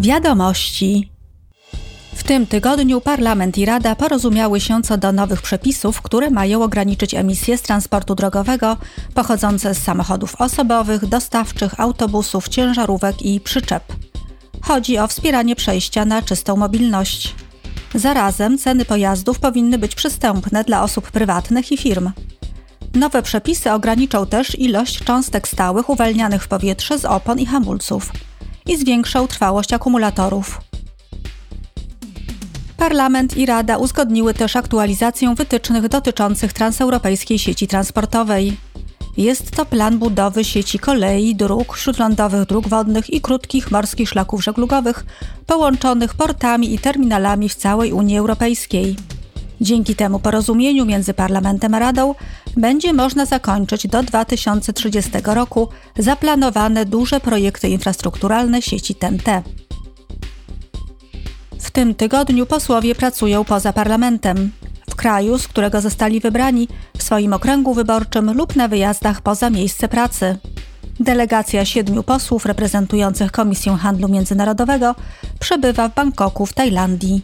Wiadomości. W tym tygodniu Parlament i Rada porozumiały się co do nowych przepisów, które mają ograniczyć emisje z transportu drogowego pochodzące z samochodów osobowych, dostawczych, autobusów, ciężarówek i przyczep. Chodzi o wspieranie przejścia na czystą mobilność. Zarazem ceny pojazdów powinny być przystępne dla osób prywatnych i firm. Nowe przepisy ograniczą też ilość cząstek stałych uwalnianych w powietrze z opon i hamulców i zwiększą trwałość akumulatorów. Parlament i Rada uzgodniły też aktualizację wytycznych dotyczących transeuropejskiej sieci transportowej. Jest to plan budowy sieci kolei, dróg, śródlądowych dróg wodnych i krótkich morskich szlaków żeglugowych połączonych portami i terminalami w całej Unii Europejskiej. Dzięki temu porozumieniu między Parlamentem a Radą będzie można zakończyć do 2030 roku zaplanowane duże projekty infrastrukturalne sieci TEN-T. W tym tygodniu posłowie pracują poza parlamentem, w kraju, z którego zostali wybrani, w swoim okręgu wyborczym lub na wyjazdach poza miejsce pracy. Delegacja siedmiu posłów reprezentujących Komisję Handlu Międzynarodowego przebywa w Bangkoku w Tajlandii.